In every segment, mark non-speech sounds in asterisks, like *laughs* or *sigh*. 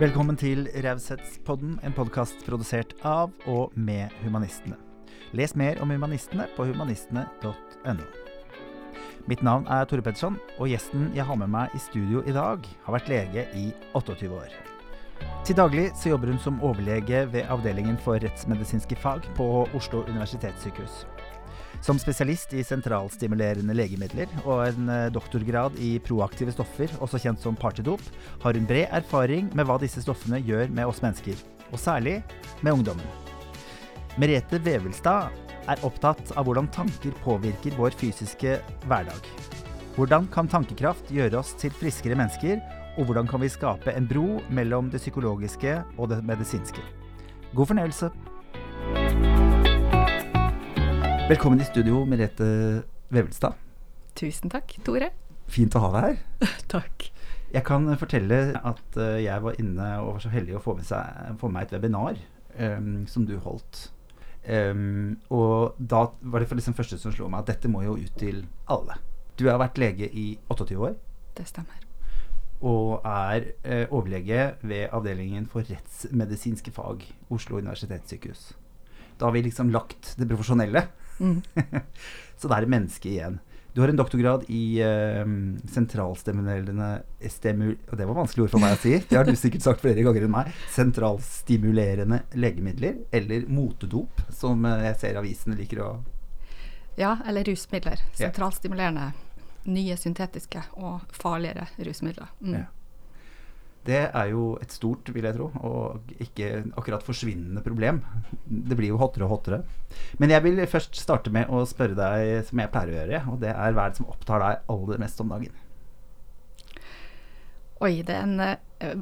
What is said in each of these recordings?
Velkommen til Raushetspodden, en podkast produsert av og med Humanistene. Les mer om humanistene på humanistene.no. Mitt navn er Tore Petterson, og gjesten jeg har med meg i studio i dag, har vært lege i 28 år. Til daglig så jobber hun som overlege ved Avdelingen for rettsmedisinske fag på Oslo universitetssykehus. Som spesialist i sentralstimulerende legemidler og en eh, doktorgrad i proaktive stoffer, også kjent som partydop, har hun bred erfaring med hva disse stoffene gjør med oss mennesker, og særlig med ungdommen. Merete Vevelstad er opptatt av hvordan tanker påvirker vår fysiske hverdag. Hvordan kan tankekraft gjøre oss til friskere mennesker, og hvordan kan vi skape en bro mellom det psykologiske og det medisinske? God fornøyelse! Velkommen i studio, Merete Vevelstad. Tusen takk, Tore. Fint å ha deg her. *laughs* takk. Jeg kan fortelle at eh, jeg var inne og var så heldig å få med, seg, få med meg et webinar um, som du holdt. Um, og da var det for liksom første som slo meg at dette må jo ut til alle. Du har vært lege i 28 år. Det stemmer. Og er eh, overlege ved Avdelingen for rettsmedisinske fag, Oslo universitetssykehus. Da har vi liksom lagt det profesjonelle. Mm. *laughs* så det er menneske igjen. Du har en doktorgrad i uh, sentralstimulerende stemul... Og det var vanskelige ord for meg å si. Det har du sikkert sagt flere ganger enn meg. Sentralstimulerende legemidler, eller motedop, som uh, jeg ser avisene liker å Ja, eller rusmidler. Sentralstimulerende. Nye syntetiske og farligere rusmidler. Mm. Ja. Det er jo et stort, vil jeg tro, og ikke akkurat forsvinnende problem. Det blir jo hottere og hottere. Men jeg vil først starte med å spørre deg, som jeg pleier å gjøre, og det er hva er det som opptar deg aller mest om dagen? Oi, det er en uh,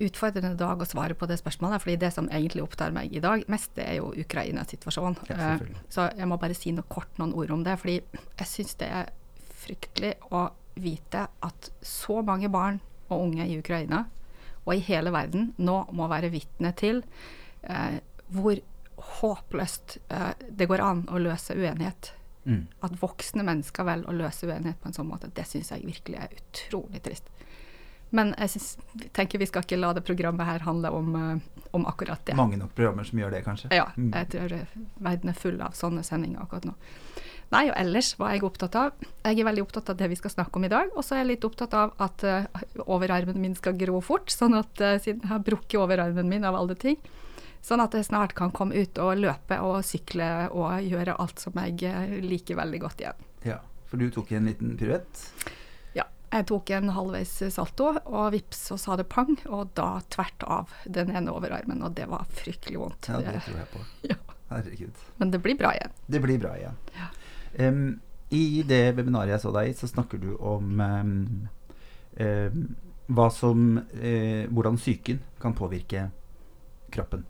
utfordrende dag å svare på det spørsmålet. fordi det som egentlig opptar meg i dag mest, det er jo Ukraina-situasjonen. Ja, uh, så jeg må bare si noe kort noen ord om det. fordi jeg syns det er fryktelig å vite at så mange barn og unge i Ukraina og i hele verden nå må være vitne til eh, hvor håpløst eh, det går an å løse uenighet. Mm. At voksne mennesker velger å løse uenighet på en sånn måte, det syns jeg virkelig er utrolig trist. Men jeg synes, tenker vi skal ikke la det programmet her handle om, uh, om, akkurat det. Mange nok programmer som gjør det, kanskje? Ja, mm. jeg tror verden er full av sånne sendinger akkurat nå. Nei, og ellers var jeg opptatt av Jeg er veldig opptatt av det vi skal snakke om i dag. Og så er jeg litt opptatt av at uh, overarmen min skal gro fort, *laughs* sånn at uh, siden jeg har brukket overarmen min av alle ting. Sånn at jeg snart kan komme ut og løpe og sykle og gjøre alt som jeg uh, liker veldig godt igjen. Ja, for du tok en liten piruett? Ja, jeg tok en halvveis salto, og vips, så sa det pang, og da tvert av den ene overarmen, og det var fryktelig vondt. Ja, det tror jeg på. *laughs* Ja. Herregud. Men det blir bra igjen. Det blir bra igjen. Ja. Um, I det webinaret jeg så deg i, så snakker du om um, um, hva som uh, Hvordan psyken kan påvirke kroppen.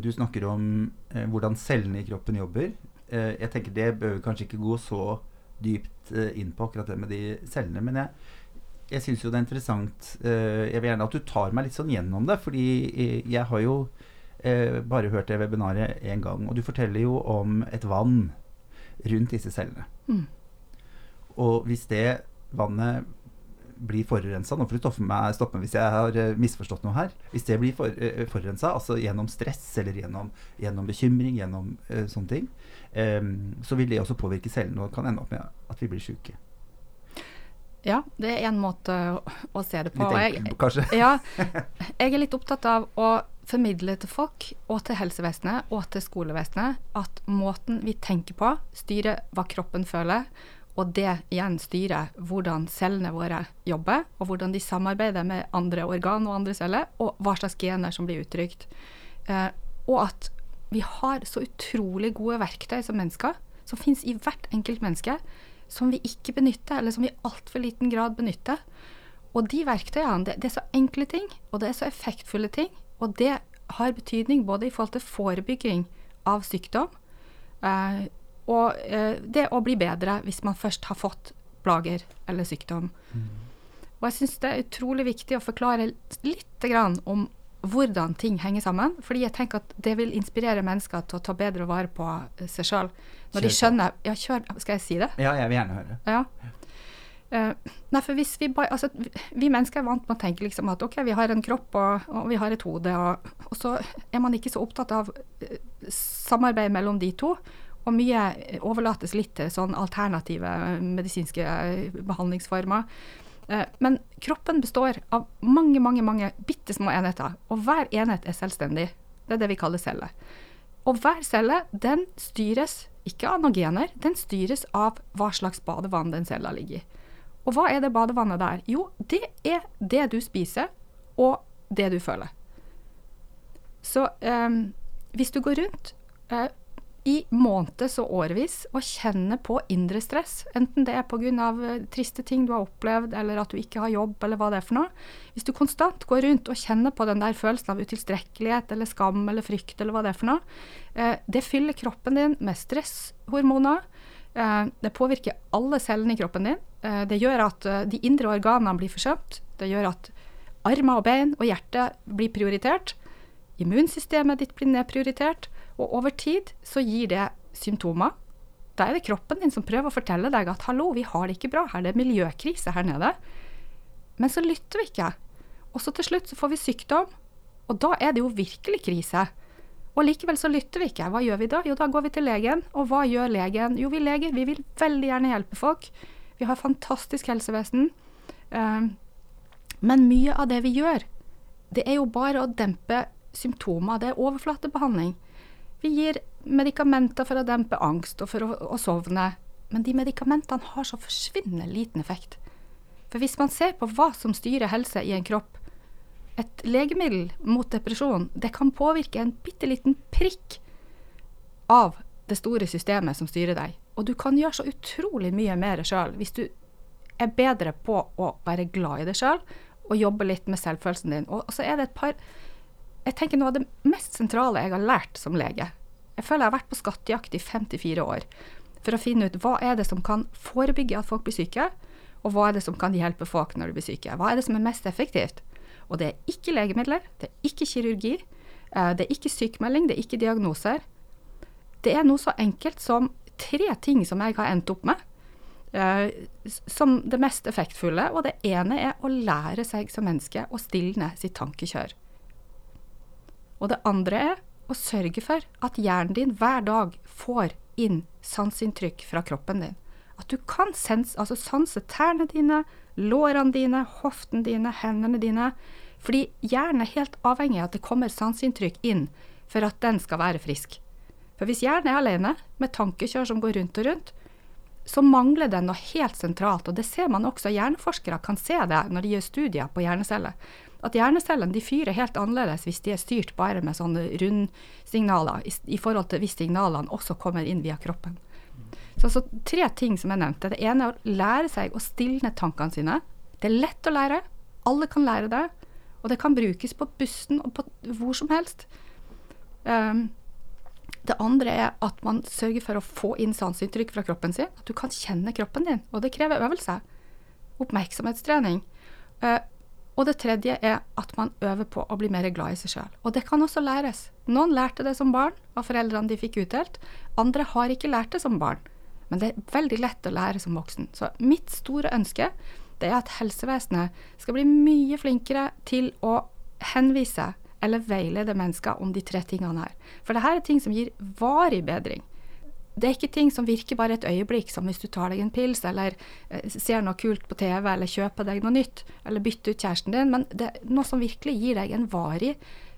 du snakker om uh, hvordan cellene i kroppen jobber. Uh, jeg tenker Det bør kanskje ikke gå så dypt inn på, akkurat det med de cellene. Men jeg, jeg syns jo det er interessant Jeg vil gjerne at du tar meg litt sånn gjennom det. Fordi jeg har jo bare hørt det webinaret én gang. Og du forteller jo om et vann rundt disse cellene. Mm. Og hvis det vannet blir forurensa Nå får du stoppe meg, stoppe meg hvis jeg har eh, misforstått noe her. Hvis det blir for, uh, forurensa, altså gjennom stress eller gjennom, gjennom bekymring, gjennom uh, sånne ting, um, så vil det også påvirke cellene og kan ende opp med at vi blir syke. Ja, det er en måte å, å se det på. Litt enkel, kanskje? ja, *laughs* jeg er litt opptatt av å formidle til folk, og til helsevesenet og til skolevesenet, at måten vi tenker på, styrer hva kroppen føler, og det igjen styrer hvordan cellene våre jobber, og hvordan de samarbeider med andre organ og andre celler, og hva slags gener som blir uttrykt. Eh, og at vi har så utrolig gode verktøy som mennesker, som finnes i hvert enkelt menneske, som vi ikke benytter, eller som vi i altfor liten grad benytter. Og de verktøyene, det, det er så enkle ting, og det er så effektfulle ting, og det har betydning både i forhold til forebygging av sykdom eh, og eh, det å bli bedre hvis man først har fått plager eller sykdom. Mm. Og jeg syns det er utrolig viktig å forklare litt om hvordan ting henger sammen. Fordi jeg tenker at det vil inspirere mennesker til å ta bedre vare på seg sjøl. Når de skjønner Ja, kjør Skal jeg si det? Ja, jeg vil gjerne høre. Ja. Eh, nei, for hvis vi Altså, vi, mennesker er vant med å tenke liksom at OK, vi har en kropp og, og vi har et hode, og, og, så er man ikke så opptatt av uh, samarbeid mellom de to. Og mye overlates litt til sånn alternative medisinske eh, behandlingsformer. Eh, men kroppen består av mange, mange mange bitte små enheter, og hver enhet er selvstendig. Det er det vi kaller celler. Og hver celle den styres ikke av noen gener, den styres av hva slags badevann den cella ligger i. Og hva er det badevannet der? Jo, det er det du spiser, og det du føler. Så eh, hvis du går rundt eh, i måneds og årevis og kjenner på indre stress, enten det er pga. Uh, triste ting du har opplevd, eller at du ikke har jobb, eller hva det er for noe Hvis du konstant går rundt og kjenner på den der følelsen av utilstrekkelighet eller skam eller frykt, eller hva det er for noe, eh, det fyller kroppen din med stresshormoner. Uh, det påvirker alle cellene i kroppen din. Eh, det gjør at eh, de indre organene blir forsømt. Det gjør at armer og bein og hjerte blir prioritert. Immunsystemet ditt blir nedprioritert. Og over tid så gir det symptomer. Da er det kroppen din som prøver å fortelle deg at hallo, vi har det ikke bra her, det er miljøkrise her nede. Men så lytter vi ikke. Og så til slutt så får vi sykdom, og da er det jo virkelig krise. Og likevel så lytter vi ikke. Hva gjør vi da? Jo, da går vi til legen. Og hva gjør legen? Jo, vi leger, vi vil veldig gjerne hjelpe folk. Vi har fantastisk helsevesen. Uh, men mye av det vi gjør, det er jo bare å dempe symptomer. Det er overflatebehandling. Vi gir medikamenter for å dempe angst og for å, å sovne. Men de medikamentene har så forsvinnende liten effekt. For hvis man ser på hva som styrer helse i en kropp Et legemiddel mot depresjon det kan påvirke en bitte liten prikk av det store systemet som styrer deg. Og du kan gjøre så utrolig mye mer sjøl hvis du er bedre på å være glad i deg sjøl og jobbe litt med selvfølelsen din. Og så er det et par Jeg tenker noe av det mest sentrale jeg har lært som lege. Jeg føler jeg har vært på skattejakt i 54 år for å finne ut hva er det som kan forebygge at folk blir syke, og hva er det som kan hjelpe folk når de blir syke. Hva er det som er mest effektivt? Og det er ikke legemidler, det er ikke kirurgi, eh, det er ikke sykemelding, det er ikke diagnoser. Det er noe så enkelt som tre ting som jeg har endt opp med uh, som det mest effektfulle. Og det ene er å lære seg som menneske å stilne sitt tankekjør. Og det andre er å sørge for at hjernen din hver dag får inn sanseinntrykk fra kroppen din. At du kan sense, altså sanse tærne dine, lårene dine, hoftene dine, hendene dine. Fordi hjernen er helt avhengig av at det kommer sanseinntrykk inn for at den skal være frisk. For hvis hjernen er alene, med tankekjør som går rundt og rundt, så mangler det noe helt sentralt, og det ser man også. Hjerneforskere kan se det når de gjør studier på hjerneceller. At hjernecellene fyrer helt annerledes hvis de er styrt bare med sånne rundsignaler, i forhold til hvis signalene også kommer inn via kroppen. Så så tre ting som jeg nevnte. Det ene er å lære seg å stilne tankene sine. Det er lett å lære. Alle kan lære det. Og det kan brukes på bussen og på hvor som helst. Um, det andre er at man sørger for å få inn sanseinntrykk fra kroppen sin. At du kan kjenne kroppen din. Og det krever øvelse. Oppmerksomhetstrening. Uh, og det tredje er at man øver på å bli mer glad i seg sjøl. Og det kan også læres. Noen lærte det som barn av foreldrene de fikk utdelt. Andre har ikke lært det som barn. Men det er veldig lett å lære som voksen. Så mitt store ønske det er at helsevesenet skal bli mye flinkere til å henvise eller veilede mennesker om de tre tingene her. For dette er ting som gir varig bedring. Det er ikke ting som virker bare et øyeblikk, som hvis du tar deg en pils, eller eh, ser noe kult på TV, eller kjøper deg noe nytt, eller bytter ut kjæresten din, men det er noe som virkelig gir deg en varig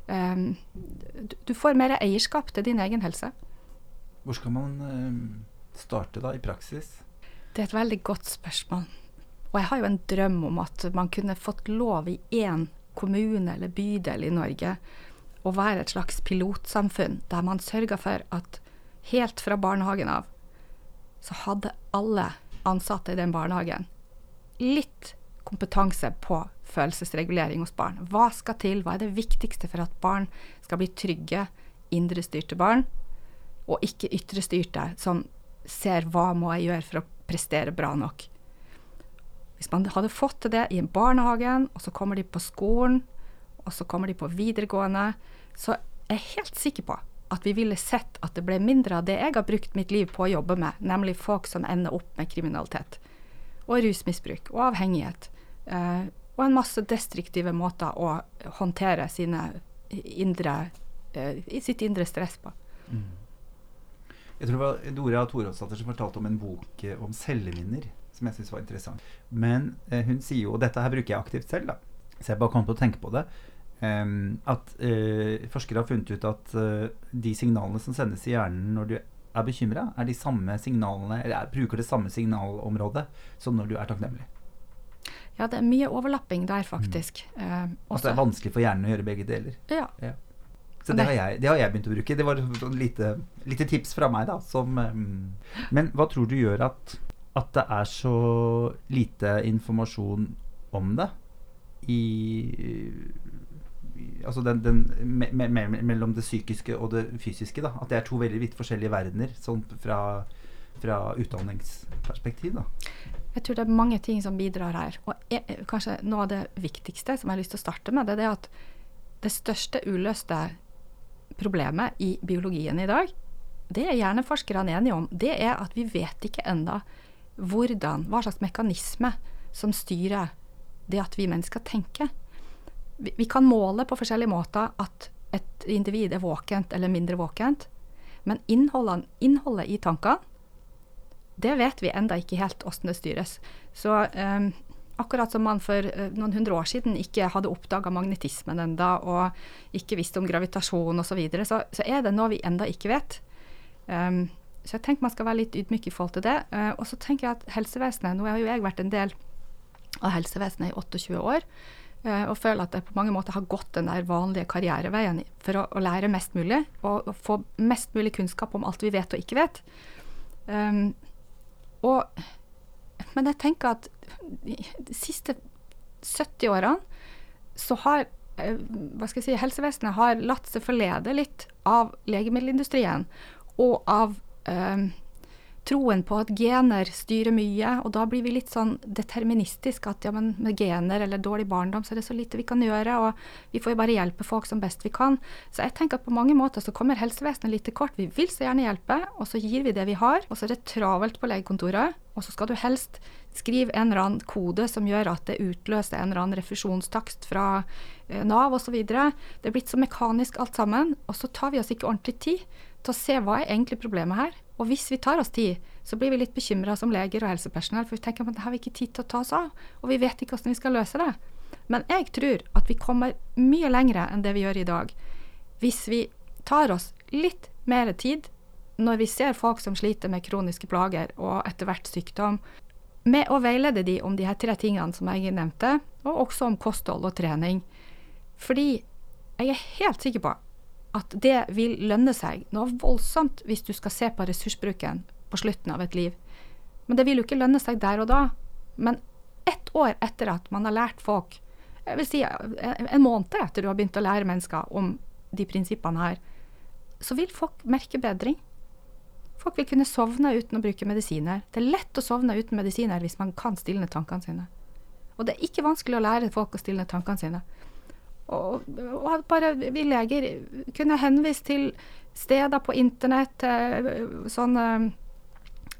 um, Du får mer eierskap til din egen helse. Hvor skal man um, starte da, i praksis? Det er et veldig godt spørsmål. Og jeg har jo en drøm om at man kunne fått lov i én kommune eller bydel i Norge å være et slags pilotsamfunn der man sørga for at helt fra barnehagen av så hadde alle ansatte i den barnehagen litt kompetanse på følelsesregulering hos barn. Hva skal til, hva er det viktigste for at barn skal bli trygge, indrestyrte barn, og ikke ytrestyrte som ser hva må jeg gjøre for å prestere bra nok. Hvis man hadde fått til det i barnehagen, og så kommer de på skolen, og så kommer de på videregående, så er jeg helt sikker på at vi ville sett at det ble mindre av det jeg har brukt mitt liv på å jobbe med, nemlig folk som ender opp med kriminalitet. og rusmisbruk og avhengighet. Eh, og en masse destruktive måter å håndtere indre, eh, sitt indre stress på. Mm. Jeg tror det var Dora Thorolfsdatter som fortalte om en bok eh, om celleminner, som jeg syns var interessant. Men eh, hun sier jo, og dette her bruker jeg aktivt selv, da, så jeg bare kom til å tenke på det, eh, at eh, forskere har funnet ut at uh, de signalene som sendes i hjernen når du er bekymra, er de samme signalene, eller er, bruker det samme signalområdet som når du er takknemlig. Ja, det er mye overlapping der, faktisk. Mm. Uh, at det er vanskelig for hjernen å gjøre begge deler. Ja. ja. Så det har, jeg, det har, jeg, begynt å bruke. Det var et lite, lite tips fra meg, da. Som, um, men hva tror du gjør at, at det er så lite informasjon om det i altså den, den me, me, mellom det psykiske og det fysiske. Da. At det er to veldig vidt forskjellige verdener sånn fra, fra utdanningsperspektiv. Da. Jeg tror det er mange ting som bidrar her. Og jeg, kanskje noe av det viktigste som jeg har lyst til å starte med, det er at det største uløste problemet i biologien i dag, det er gjerne forskerne enige om, det er at vi vet ikke enda hvordan, hva slags mekanisme som styrer det at vi mennesker tenker vi, vi kan måle på forskjellige måter at et individ er våkent eller mindre våkent, men innholdet, innholdet i tankene, det vet vi enda ikke helt hvordan det styres. Så um, akkurat som man for uh, noen hundre år siden ikke hadde oppdaga magnetismen enda, og ikke visste om gravitasjon osv., så, videre, så så er det noe vi enda ikke vet. Um, så jeg tenker man skal være litt ydmyk i forhold til det. Uh, og så tenker jeg at helsevesenet Nå har jo jeg vært en del av helsevesenet i 28 år. Uh, og føler at jeg på mange måter har gått den der vanlige karriereveien for å, å lære mest mulig og, og, få mest mulig kunnskap om alt vi vet og ikke vet. Um, og, men jeg tenker at de, siste 70 årene så har eh, hva skal jeg si, helsevesenet har latt seg forlede litt av legemiddelindustrien og av um, troen på at gener styrer mye, og da blir vi litt sånn deterministisk at ja, men med gener eller dårlig barndom, så er det så lite vi kan gjøre, og vi får jo bare hjelpe folk som best vi kan. Så jeg tenker at på mange måter så kommer helsevesenet litt til kort. Vi vil så gjerne hjelpe, og så gir vi det vi har, og så er det travelt på legekontoret, og så skal du helst skrive en eller annen kode som gjør at det utløser en eller annen refusjonstakst fra eh, Nav osv. Det er blitt så mekanisk alt sammen, og så tar vi oss ikke ordentlig tid til å se hva er egentlig problemet her. Og hvis vi tar oss tid, så blir vi litt bekymra som leger og helsepersonell, for vi tenker at det har vi ikke tid til å ta oss av, og vi vet ikke hvordan vi skal løse det. Men jeg tror at vi kommer mye lengre enn det vi gjør i dag, hvis vi tar oss litt mer tid når vi ser folk som sliter med kroniske plager og etter hvert sykdom, med å veilede de om de her tre tingene som jeg nevnte, og også om kosthold og trening. Fordi jeg er helt sikker på at det vil lønne seg noe voldsomt hvis du skal se på ressursbruken på slutten av et liv. Men det vil jo ikke lønne seg der og da. Men ett år etter at man har lært folk, jeg vil si en måned etter du har begynt å lære mennesker om de prinsippene her, så vil folk merke bedring. Folk vil kunne sovne uten å bruke medisiner. Det er lett å sovne uten medisiner hvis man kan stilne tankene sine. Og det er ikke vanskelig å lære folk å stilne tankene sine. Og, og bare vi leger kunne henvise til steder på internett, sånne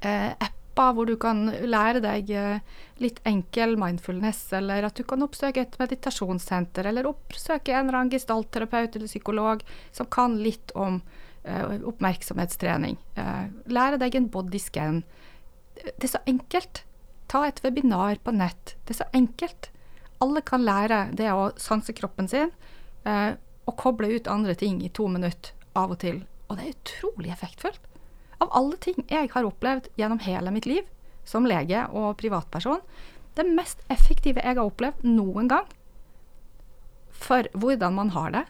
eh, apper hvor du kan lære deg eh, litt enkel mindfulness, eller at du kan oppsøke et meditasjonssenter, eller oppsøke en eller annen gestaltterapeut eller psykolog som kan litt om eh, oppmerksomhetstrening. Eh, lære deg en bodyscan. Det er så enkelt. Ta et webinar på nett. Det er så enkelt alle kan lære det å sanse kroppen sin eh, og koble ut andre ting i to minutter av og til. Og det er utrolig effektfullt. Av alle ting jeg har opplevd gjennom hele mitt liv som lege og privatperson, det mest effektive jeg har opplevd noen gang for hvordan man har det,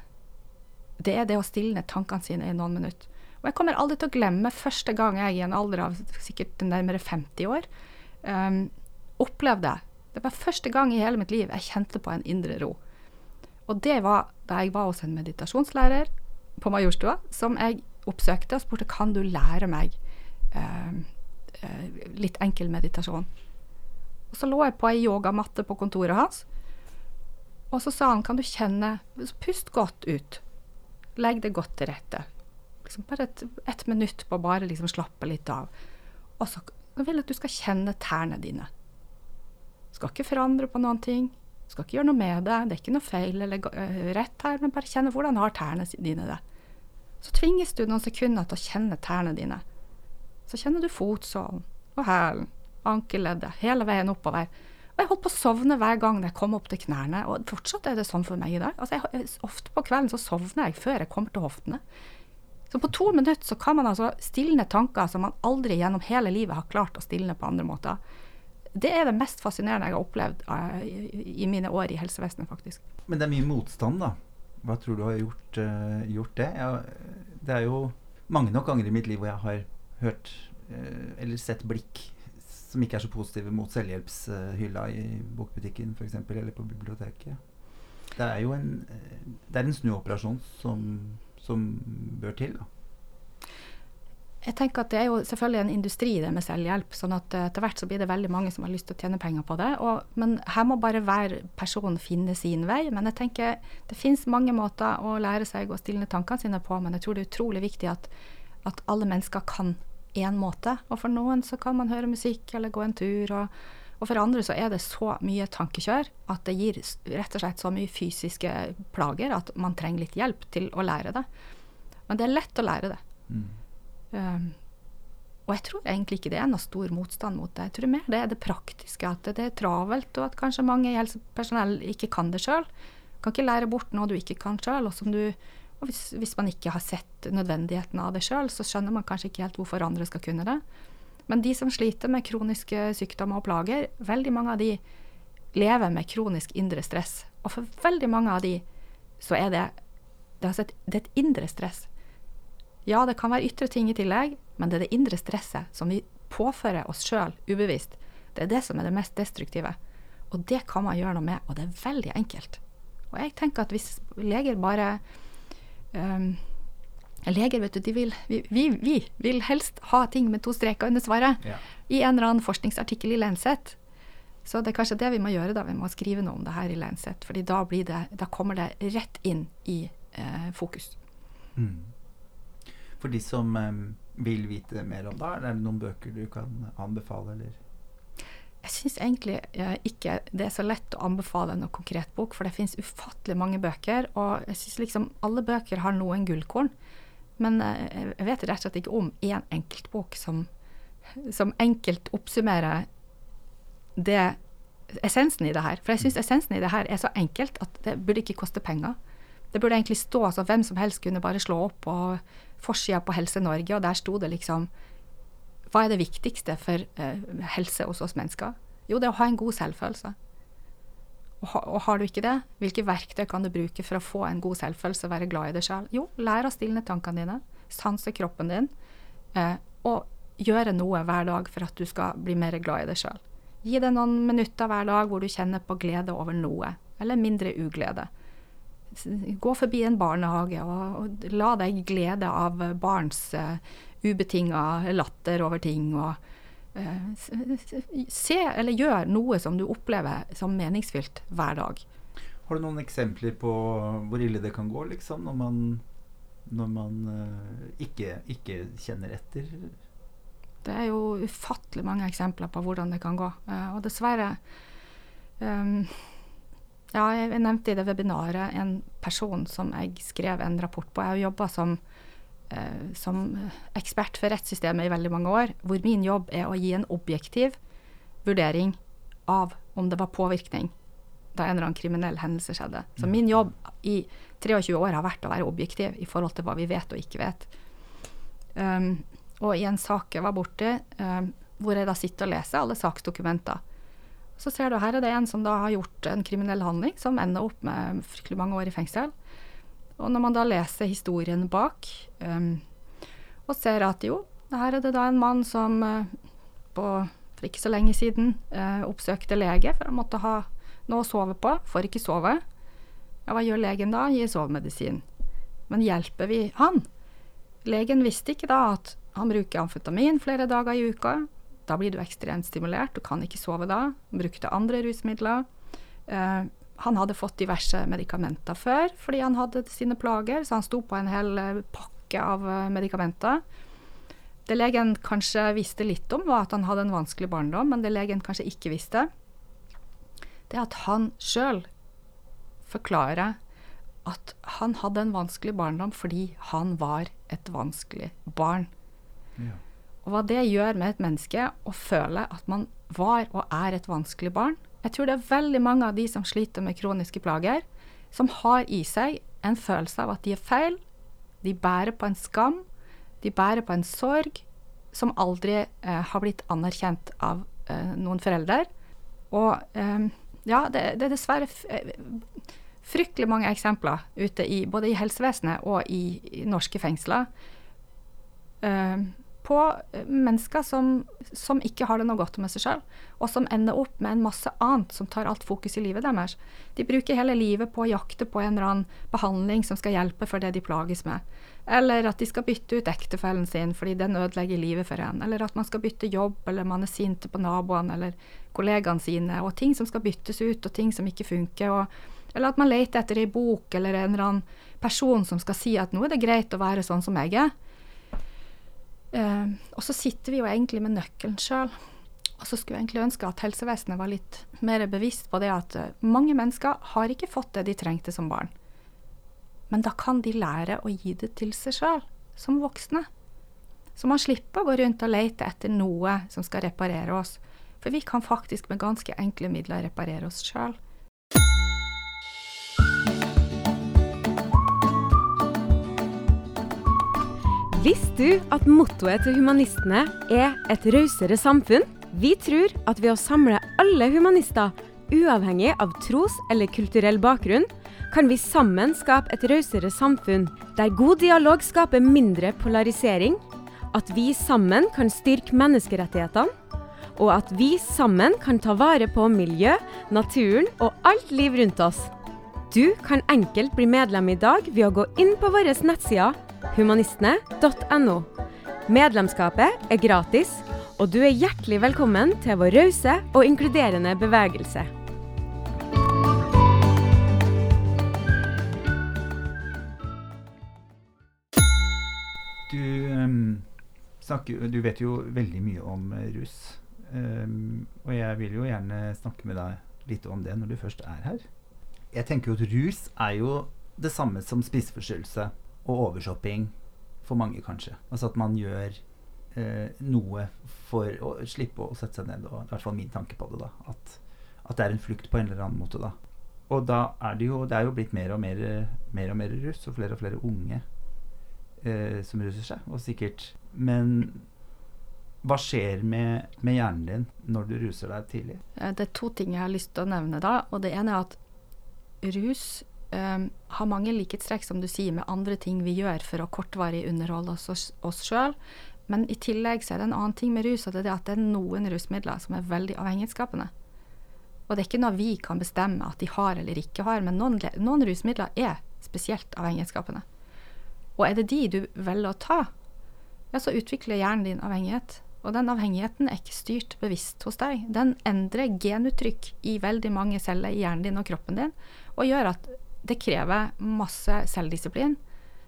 det er det å stilne tankene sine i noen minutter. Og jeg kommer aldri til å glemme første gang jeg i en alder av sikkert nærmere 50 år um, opplevde det var første gang i hele mitt liv jeg kjente på en indre ro. Og det var da jeg var hos en meditasjonslærer på Majorstua, som jeg oppsøkte og spurte kan du lære meg eh, eh, litt enkel meditasjon. Og Så lå jeg på ei yogamatte på kontoret hans, og så sa han kan du kjenne Pust godt ut. Legg det godt til rette. Liksom bare et, et minutt på å bare liksom slappe litt av. Og så vil jeg at du skal kjenne tærne dine. Skal ikke forandre på noen ting. Skal ikke gjøre noe med det. Det er ikke noe feil eller uh, rett her, men bare kjenne hvordan har tærne dine det. Så tvinges du noen sekunder til å kjenne tærne dine. Så kjenner du fotsålen og hælen, ankelleddet, hele veien oppover. Og jeg holdt på å sovne hver gang jeg kom opp til knærne, og fortsatt er det sånn for meg i dag. Altså jeg, ofte på kvelden så sovner jeg før jeg kommer til hoftene. Så på to minutter så kan man altså stilne tanker som man aldri gjennom hele livet har klart å stilne på andre måter. Det er det mest fascinerende jeg har opplevd uh, i, i, mine år i helsevesenet, faktisk. Men det er mye motstand, da. Hva tror du har gjort, uh, gjort det? Jeg, det er jo mange nok ganger i mitt liv hvor jeg har hørt uh, eller sett blikk som ikke er så positive mot selvhjelpshylla i bokbutikken f.eks., eller på biblioteket. Det er jo en, det en snuoperasjon som som bør til? da? Jeg tenker at Det er jo selvfølgelig en industri det med selvhjelp. sånn at eh, Etter hvert så blir det veldig mange som har lyst til å tjene penger på det. Og, men her må bare hver person finne sin vei. Men jeg tenker det finnes mange måter å lære seg å stille tankene sine på. Men jeg tror det er utrolig viktig at, at alle mennesker kan én måte. Og for noen så kan man høre musikk eller gå en tur. og og for andre så er det så mye tankekjør at det gir rett og slett så mye fysiske plager at man trenger litt hjelp til å lære det. Men det er lett å lære det. Mm. Um, og jeg tror egentlig ikke det er noe stor motstand mot det. Jeg tror mer det er det praktiske, at det er travelt, og at kanskje mange i helsepersonell ikke kan det sjøl. Kan ikke lære bort noe du ikke kan sjøl. Og, og hvis, hvis, man ikke har sett nødvendigheten av det sjøl, så skjønner man kanskje ikke helt hvorfor andre skal kunne det. Men de som sliter med kroniske sykdommer og plager, veldig mange av de lever med kronisk indre stress. Og for veldig mange av de så er det, det, et, det er et indre stress. Ja, det kan være ytre ting i tillegg, men det er det indre stresset som vi påfører oss sjøl ubevisst. Det er det som er det mest destruktive. Og det kan man gjøre noe med, og det er veldig enkelt. Og jeg tenker at hvis leger bare um, Leger, vet du, de vil, vi, vi, vi, vil helst ha ting med to streker under svaret ja. i en eller annen forskningsartikkel i Lancet. Så det er kanskje det vi må gjøre, da. Vi må skrive noe om det her i Lancet. fordi da, det, da kommer det rett inn i eh, fokus. Mm. For de som um, vil vite mer om det, er det noen bøker du kan anbefale, eller? Jeg syns egentlig eh, ikke det er så lett å anbefale noen konkret bok, for det finnes ufattelig mange bøker. Og jeg syns liksom alle bøker har noen gullkorn. Men eh, jeg vet rett og slett ikke om én enkeltbok som, som enkelt oppsummerer det essensen i det her. For jeg syns essensen i det her er så enkelt at det burde ikke koste penger. Det burde egentlig stå altså hvem som helst kunne bare slå opp på forsida på Helse Norge, og der sto det liksom Hva er det viktigste for eh, helse hos oss mennesker? Jo, det er å ha en god selvfølelse. Og, ha, og, har du ikke det, hvilke verktøy kan du bruke for å få en god selvfølelse, være glad i deg sjøl? Jo, lær å stilne tankene dine, sanse kroppen din, eh, og gjøre noe hver dag for at du skal bli mer glad i deg sjøl. Gi deg noen minutter hver dag hvor du kjenner på glede over noe, eller mindre uglede. Gå forbi en barnehage og, og la deg glede av barns uh, ubetinga latter over ting. og Eh, se eller gjør noe som du opplever som meningsfylt hver dag. Har du noen eksempler på hvor ille det kan gå, liksom, når man, når man uh, ikke, ikke, kjenner etter? Det er jo ufattelig mange eksempler på hvordan det kan gå. Uh, og dessverre um, Ja, jeg nevnte i det webinaret en person som jeg skrev en rapport på. Jeg har jobba som eh, som ekspert for rettssystemet i veldig mange år, hvor min jobb er å gi en objektiv vurdering av om det var påvirkning da en eller annen kriminell hendelse skjedde. Så min jobb i 23 år har vært å være objektiv i forhold til hva vi vet og ikke vet. Um, og i en sak jeg var borti, um, hvor jeg da sitter og leser alle saksdokumenter, så ser du her er det en som da har gjort en kriminell handling som ender opp med fryktelig mange år i fengsel. Og når man da leser historien bak, um, og ser at jo, her er det da en mann som uh, på, for ikke så lenge siden uh, oppsøkte lege, for han måtte ha noe å sove på, får ikke sove. Ja, hva gjør legen da? Gir sovemedisin. Men hjelper vi han? Legen visste ikke da at han bruker amfetamin flere dager i uka. Da blir du ekstremt stimulert, du kan ikke sove da. Brukte andre rusmidler. Uh, han hadde fått diverse medikamenter før fordi han hadde sine plager, så han sto på en hel eh, pakke av eh, medikamenter. Det legen kanskje visste litt om, var at han hadde en vanskelig barndom, men det legen kanskje ikke visste, det er at han sjøl forklarer at han hadde en vanskelig barndom fordi han var et vanskelig barn. Ja. Og hva det gjør med et menneske å føle at man var og er et vanskelig barn. Jeg tror det er veldig mange av de som sliter med kroniske plager, som har i seg en følelse av at de er feil. De bærer på en skam. De bærer på en sorg som aldri eh, har blitt anerkjent av eh, noen forelder. Og eh, ja, det, det er dessverre eh, fryktelig mange eksempler ute i både i helsevesenet og i, i norske fengsler eh, på eh, mennesker som, som, ikke har det noe godt med seg sjøl, og som ender opp med en masse annet som tar alt fokus i livet deres. De bruker hele livet på å jakte på en eller annen behandling som skal hjelpe for det de plages med. Eller at de skal bytte ut ektefellen sin fordi den ødelegger livet for en. Eller at man skal bytte jobb, eller man er sinte på naboene eller kollegaene sine. Og ting som skal byttes ut, og ting som ikke funker. Og, eller at man leter etter ei bok eller en eller annen person som skal si at nå er det greit å være sånn som jeg er. Uh, og så sitter vi jo egentlig med nøkkelen sjøl. Og så skulle jeg egentlig ønske at helsevesenet var litt mer bevisst på det at uh, mange mennesker har ikke fått det de trengte som barn. Men da kan de lære å gi det til seg sjøl, som voksne. Så man slipper å gå rundt og lete etter noe som skal reparere oss. For vi kan faktisk med ganske enkle midler reparere oss sjøl. Visste du at mottoet til humanistene er et rausere samfunn? Vi tror at ved å samle alle humanister, uavhengig av tros- eller kulturell bakgrunn, kan vi sammen skape et rausere samfunn, der god dialog skaper mindre polarisering, at vi sammen kan styrke menneskerettighetene, og at vi sammen kan ta vare på miljø, naturen og alt liv rundt oss. Du kan enkelt bli medlem i dag ved å gå inn på våre nettsider humanistene.no. Medlemskapet er gratis, og du er hjertelig velkommen til vår rause og inkluderende bevegelse. Du, um, snakker, du vet jo veldig mye om uh, rus. Um, og jeg vil jo gjerne snakke med deg litt om det når du først er her. Jeg tenker jo at rus er jo det samme som spiseforstyrrelse og overshopping for mange, kanskje. Altså at man gjør eh, noe for å slippe å sette seg ned. Og i hvert fall min tanke på det. da At, at det er en flukt på en eller annen måte. da Og da er det jo, det er jo blitt mer og mer, mer og mer rus, og flere og flere unge eh, som ruser seg. Og sikkert Men hva skjer med, med, hjernen din når du ruser deg tidlig? Det er to ting jeg har lyst til å nevne da. Og det ene er at rus um, har mange likhetstrekk, som du sier, med andre ting vi gjør for å kortvarig underholde oss, oss sjøl. Men i tillegg så er det en annen ting med rus, og det er det at det er noen rusmidler som er veldig avhengighetsskapende. Og det er ikke noe vi kan bestemme at de har eller ikke har, men noen, noen rusmidler er spesielt avhengighetsskapende. Og er det de du velger å ta, ja, så utvikler hjernen din avhengighet. Og den avhengigheten er ikke styrt bevisst hos deg. Den endrer genuttrykk i veldig mange celler i hjernen din og kroppen din, og gjør at det krever masse selvdisiplin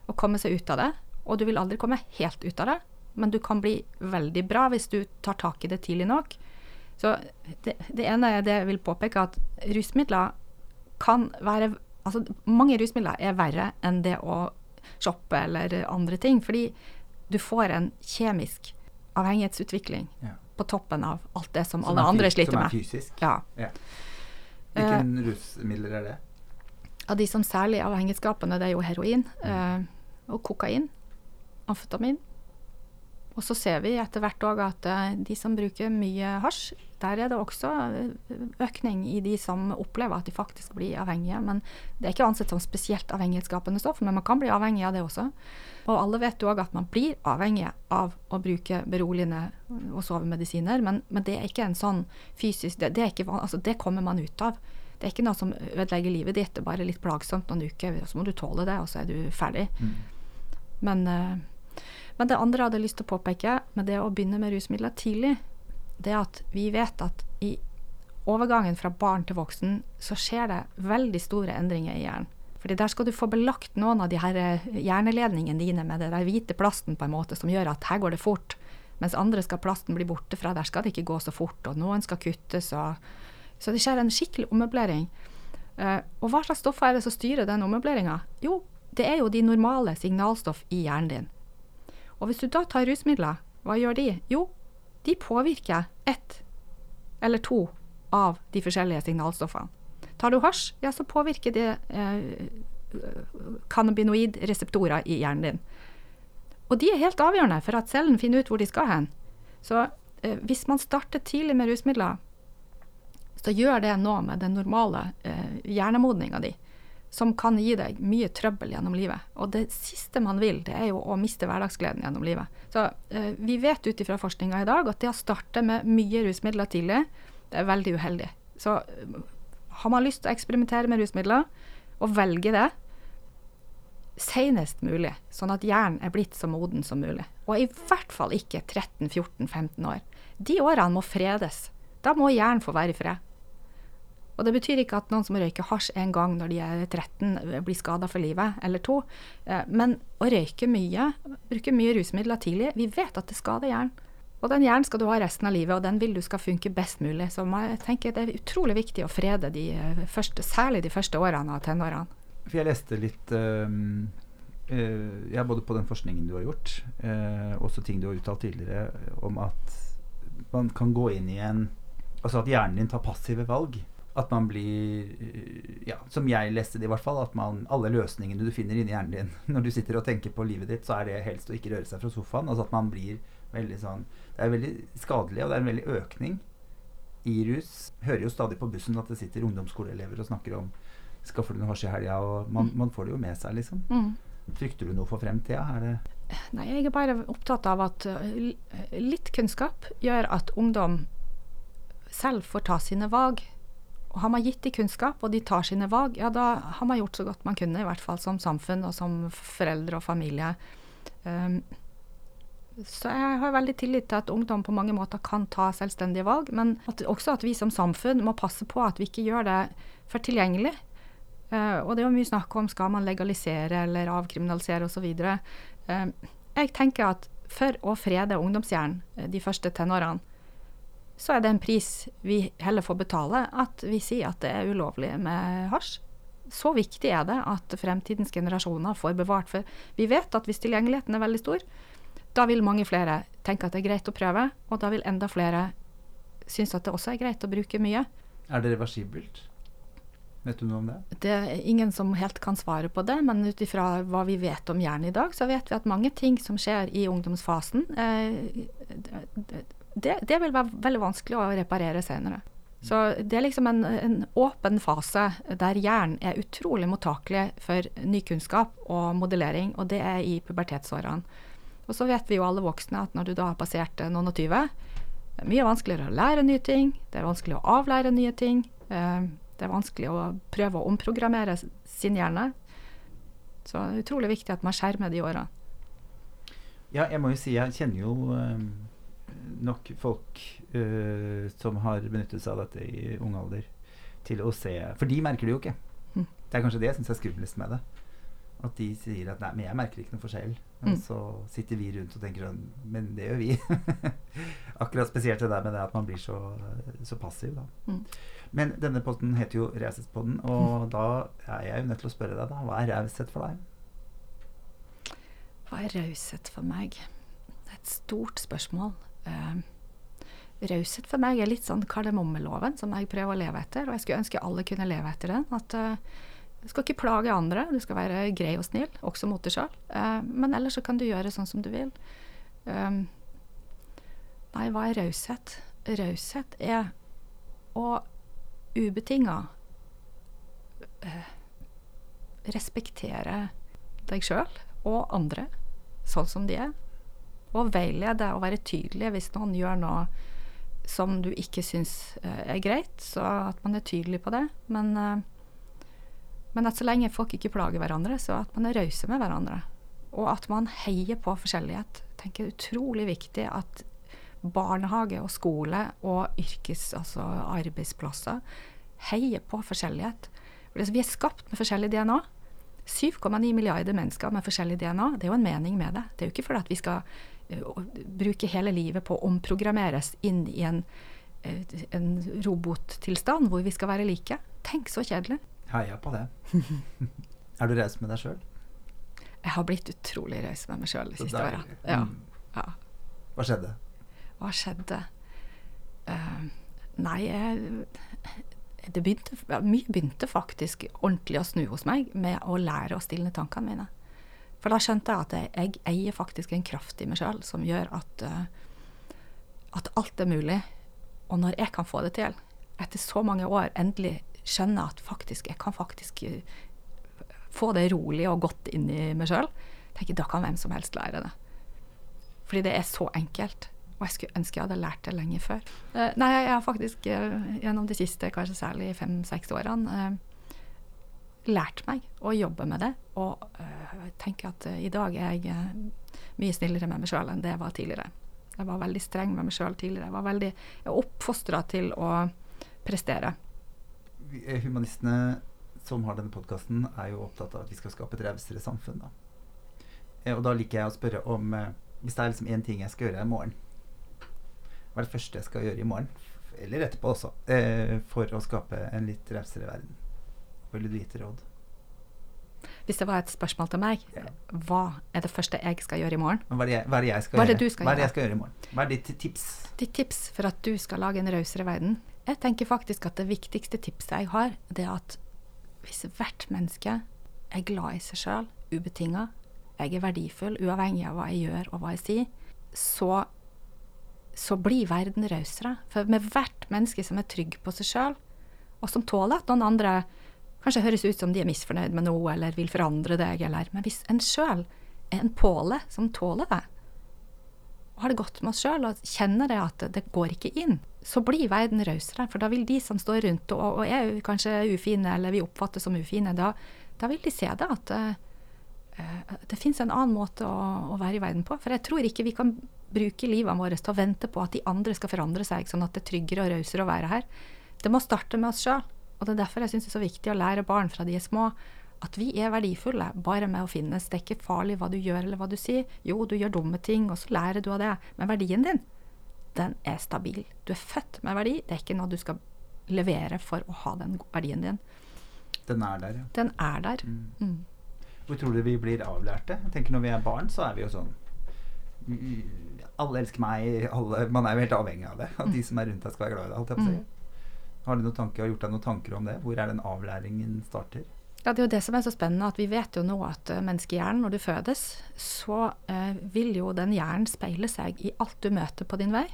å komme seg ut av det. Og du vil aldri komme helt ut av det, men du kan bli veldig bra hvis du tar tak i det tidlig nok. Så det, det ene er det jeg vil påpeke, at rusmidler kan være Altså, mange rusmidler er verre enn det å shoppe eller andre ting. Fordi du får en kjemisk avhengighetsutvikling ja. på toppen av alt det som, som alle andre sliter med. Som er fysisk? Ja. ja. Hvilke uh, rusmidler er det? Av de som særlig er avhengighetsskapende, det er jo heroin mm. uh, og kokain. Amfetamin. Og så ser vi etter hvert òg at uh, de som bruker mye hasj, der er det også økning i de som opplever at de faktisk blir avhengige. Men det er ikke ansett som spesielt avhengighetsskapende stoff, men man kan bli avhengig av det også. Og alle vet jo òg at man blir avhengig av å bruke beroligende og sovemedisiner, men, men det er ikke en sånn fysisk det, det, ikke, altså det, kommer man ut av. Det er ikke noe som ødelegger livet ditt, det er bare litt plagsomt noen uker, så må du tåle det, og så er du ferdig. Mm. Men, uh, men det andre jeg hadde lyst til å påpeke med det å begynne med rusmidler tidlig, det er at vi vet at i overgangen fra barn til voksen så skjer det veldig store endringer i hjernen. Fordi der skal du få belagt noen av de her eh, hjerneledningene dine med der hvite plasten på en måte som gjør at her går det fort. Mens andre skal plasten bli borte fra. Der skal det ikke gå så fort. Og noen skal kuttes og Så det skjer en skikkelig ommøblering. Uh, og hva slags stoffer er det som styrer den ommøbleringa? Jo, det er jo de normale signalstoff i hjernen din. Og hvis du da tar rusmidler, hva gjør de? Jo, de påvirker ett eller to av de forskjellige signalstoffene. Tar du hasj, ja, så påvirker det eh, cannabinoidreseptorer i hjernen din. Og de er helt avgjørende for at cellen finner ut hvor de skal hen. Så eh, hvis man starter tidlig med rusmidler, så gjør det noe med den normale eh, hjernemodninga di, som kan gi deg mye trøbbel gjennom livet. Og det siste man vil, det er jo å miste hverdagsgleden gjennom livet. Så eh, vi vet ut ifra forskninga i dag at det å starte med mye rusmidler tidlig, det er veldig uheldig. Så eh, har man lyst til å eksperimentere med rusmidler, og velge det, senest mulig, sånn at hjernen er blitt så moden som mulig. Og i hvert fall ikke 13-14-15 år. De årene må fredes. Da må hjernen få være i fred. Og det betyr ikke at noen som røyker hasj en gang når de er 13, blir skada for livet, eller to. Eh, men å røyke mye, bruke mye rusmidler tidlig, vi vet at det skader hjernen. Og den hjernen skal du ha resten av livet, og den vil du skal funke best mulig. Så jeg tenker det er utrolig viktig å frede de eh, første, særlig de første årene av tenårene. For jeg leste litt um, uh, ja, både på den forskningen du har gjort, uh, også ting du har uttalt tidligere, om at man kan gå inn i en Altså at hjernen din tar passive valg. At man blir Ja, som jeg leste det i hvert fall, at man, alle løsningene du finner inni hjernen din *laughs* når du sitter og tenker på livet ditt, så er det helst å ikke røre seg fra sofaen. Altså at man blir veldig sånn Det er veldig skadelig, og det er en veldig økning i rus. Hører jo stadig på bussen at det sitter ungdomsskoleelever og snakker om Skaffer du noe hasj i helga? Og man, man, får det jo med seg, liksom. Mm. Frykter du noe for fremtida? Nei, jeg er bare opptatt av at litt kunnskap gjør at ungdom selv får ta sine valg. Og har man gitt de kunnskap, og de tar sine valg, ja, da har man gjort så godt man kunne, i hvert fall som samfunn og som foreldre og familie. Um, så jeg har veldig tillit til at ungdom på mange måter kan ta selvstendige valg, men at, også at vi som samfunn må passe på at vi ikke gjør det for tilgjengelig. Uh, og det er jo mye snakk om skal man legalisere eller avkriminalisere osv. Uh, jeg tenker at for å frede ungdomshjernen uh, de første tenårene, så er det en pris vi heller får betale at vi sier at det er ulovlig med hasj. Så viktig er det at fremtidens generasjoner får bevart. For vi vet at hvis tilgjengeligheten er veldig stor, da vil mange flere tenke at det er greit å prøve, og da vil enda flere synes at det også er greit å bruke mye. Er det reversibelt? Vet du noe om det? Det er ingen som helt kan svare på det, men ut ifra hva vi vet om hjernen i dag, så vet vi at mange ting som skjer i ungdomsfasen, eh, det, det, vil være veldig vanskelig å reparere senere. Så det er liksom en, en åpen fase der hjernen er utrolig mottakelig for ny kunnskap og modellering, og det er i pubertetsårene. Og så vet vi jo alle voksne at når du da har passert noen og tyve, det er mye vanskeligere å lære nye ting, det er vanskelig å avlære nye ting. Eh, det er vanskelig å prøve å omprogrammere sin hjerne. Så det er utrolig viktig at man skjermer de årene. Ja, jeg må jo si jeg kjenner jo øh, nok folk uh, som har benyttet seg av dette i ung alder, til å se For de merker det jo ikke. Mm. Det er kanskje det jeg syns er skumlest med det. At de sier at 'nei, men jeg merker ikke noe forskjell'. Men mm. så sitter vi rundt og tenker sånn 'men det gjør vi'. *laughs* Akkurat spesielt det der med det at man blir så, så passiv, da. Mm. Men denne posten heter jo Raushetspodden, og mm. da er jeg jo nødt til å spørre deg, da. Hva er raushet for deg? Hva er raushet for meg? Det er et stort spørsmål. Uh, raushet for meg er litt sånn kardemommeloven som jeg prøver å leve etter, og jeg skulle ønske alle kunne leve etter den. At eh, du skal ikke plage andre, du skal være grei og snill, også mot deg sjøl. Eh, men ellers så kan du gjøre sånn som du vil. Um, nei, hva er raushet? Raushet er å ubetinga eh, respektere deg sjøl og andre sånn som de er. Og veilede og være tydelig hvis noen gjør noe som du ikke syns eh, er greit, så at man er tydelig på det. Men, eh, men at så lenge folk ikke plager hverandre, så at man er rause med hverandre. Og at man heier på forskjellighet. Tenker jeg utrolig viktig at barnehage og skole og yrkes, altså arbeidsplasser heier på forskjellighet. Vi er skapt med forskjellig DNA. 7,9 milliarder mennesker med forskjellig DNA. Det er jo en mening med det. Det er jo ikke fordi at vi skal bruke hele livet på å omprogrammeres inn i en eh, en robottilstand hvor vi skal være like. Tenk så kjedelig. Heia på det. *laughs* er du raus med deg sjøl? Jeg har blitt utrolig raus med meg sjøl de siste åra. Ja. Mm. ja. Hva skjedde? Hva skjedde? Uh, nei, jeg, det begynte, mye begynte faktisk ordentlig å snu hos meg med å lære å stilne tankene mine. For da skjønte jeg at jeg, jeg eier faktisk en kraft i meg sjøl som gjør at, eh, at alt er mulig. Og når jeg kan få det til, etter så mange år endelig skjønne at faktisk, jeg kan faktisk eh, få det rolig og godt inn i meg sjøl, da kan hvem som helst lære det. Fordi det er så enkelt. Og jeg skulle ønske jeg hadde lært det lenge før. Eh, nei, jeg har faktisk gjennom de siste, kanskje særlig fem-seks årene, lært meg å jobbe med det. Og jeg tenker at eh, i dag er jeg eh, mye snillere med meg sjøl enn det jeg var tidligere. Jeg var veldig streng med meg sjøl tidligere. Jeg var veldig oppfostra til å prestere. Humanistene som har denne podkasten, er jo opptatt av at vi skal skape et rausere samfunn. Da. Og da liker jeg å spørre om Hvis det er liksom én ting jeg skal gjøre i morgen, hva er det første jeg skal gjøre i morgen? Eller etterpå også. For å skape en litt rausere verden. Vil du gi et råd? Hvis det var et spørsmål til meg, Ja. hva er det første jeg skal gjøre i morgen? Hva er det jeg, er det jeg skal gjøre? skal hva er det jeg skal gjøre i morgen? Hva er ditt tips? Ditt tips for at du skal lage en rausere verden? Jeg tenker faktisk at det viktigste tipset jeg har, det er at hvis hvert menneske er glad i seg sjøl, ubetinga, jeg er verdifull uavhengig av hva jeg gjør og hva jeg sier, så, så blir verden rausere. For med hvert menneske som er trygg på seg sjøl, og som tåler at noen andre kanskje høres ut som de er misfornøyd med noe eller vil forandre deg, eller Men hvis en sjøl er en påle som tåler det, og har det godt med oss sjøl og kjenner det at det går ikke inn, så blir verden rausere. For da vil de som står rundt og, og er kanskje ufine, eller vi oppfattes som ufine, da, da vil de se det at eh, det fins en annen måte å, å være i verden på. For jeg tror ikke vi kan bruke livet vårt til å vente på at de andre skal forandre seg, sånn at det er tryggere og rausere å være her. Det må starte med oss sjøl. Og det er derfor jeg syns det er så viktig å lære barn fra de er små at vi er verdifulle bare med å finnes. Det er ikke farlig hva du gjør eller hva du sier. Jo, du gjør dumme ting, og så lærer du av det. Men verdien din, den er stabil. Du er født med verdi. Det er ikke noe du skal levere for å ha den verdien din. Den er der, ja. Den er der. Mm. Mm. Hvor tror du vi blir avlærte? Jeg tenker Når vi er barn, så er vi jo sånn mm, Alle elsker meg. Alle, man er jo helt avhengig av det. At de som er rundt deg, skal være glad i deg. Har du noen tanker, gjort deg noen tanker om det? Hvor er den avlæringen starter? Ja, Det er jo det som er så spennende, at vi vet jo nå at uh, menneskehjernen, når du fødes, så eh, vil jo den hjernen speile seg i alt du møter på din vei.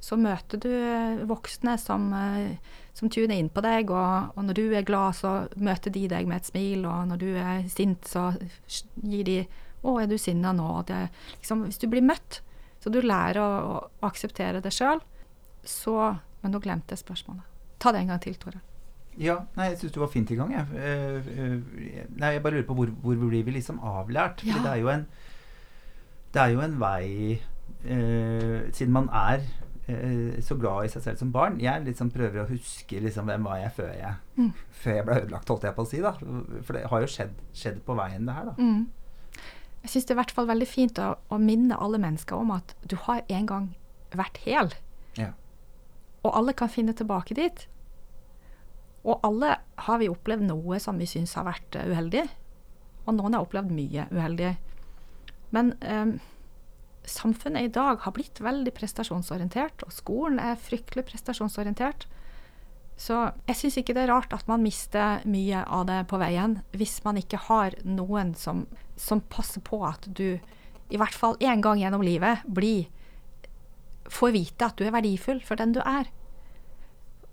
Så møter du eh, voksne som, eh, som tuner inn på deg, og, og når du er glad, så møter de deg med et smil, og når du er sint, så gir de 'Å, er du sinna nå?' Det, liksom, hvis du blir møtt, så du lærer å, å akseptere det sjøl, så Men nå glemte jeg spørsmålet. Ta det en gang til, Tore. Ja, nei, jeg syns du var fint i gang. Jeg. Eh, eh, nei, jeg bare lurer på hvor, hvor blir vi liksom avlært? For Ja. det er jo en Det er jo en vei eh, Siden man er eh, så glad i seg selv som barn Jeg liksom prøver å huske liksom, hvem var jeg før jeg Mm. Før jeg ble ødelagt, holdt jeg på å si. da For det har jo skjedd, skjedd på veien, det her. da Mm. Jeg syns det er i hvert fall veldig fint å, å minne alle mennesker om at du har en gang vært hel. Og alle kan finne tilbake dit. Og alle har vi opplevd noe som vi syns har vært eh, uheldig. Og noen har opplevd mye uheldig. Men eh, samfunnet i dag har blitt veldig prestasjonsorientert, og skolen er fryktelig prestasjonsorientert. Så jeg syns ikke det er rart at man mister mye av det på veien, hvis man ikke har noen som, som passer på at du i hvert fall én gang gjennom livet blir får vite at du er verdifull for den du er.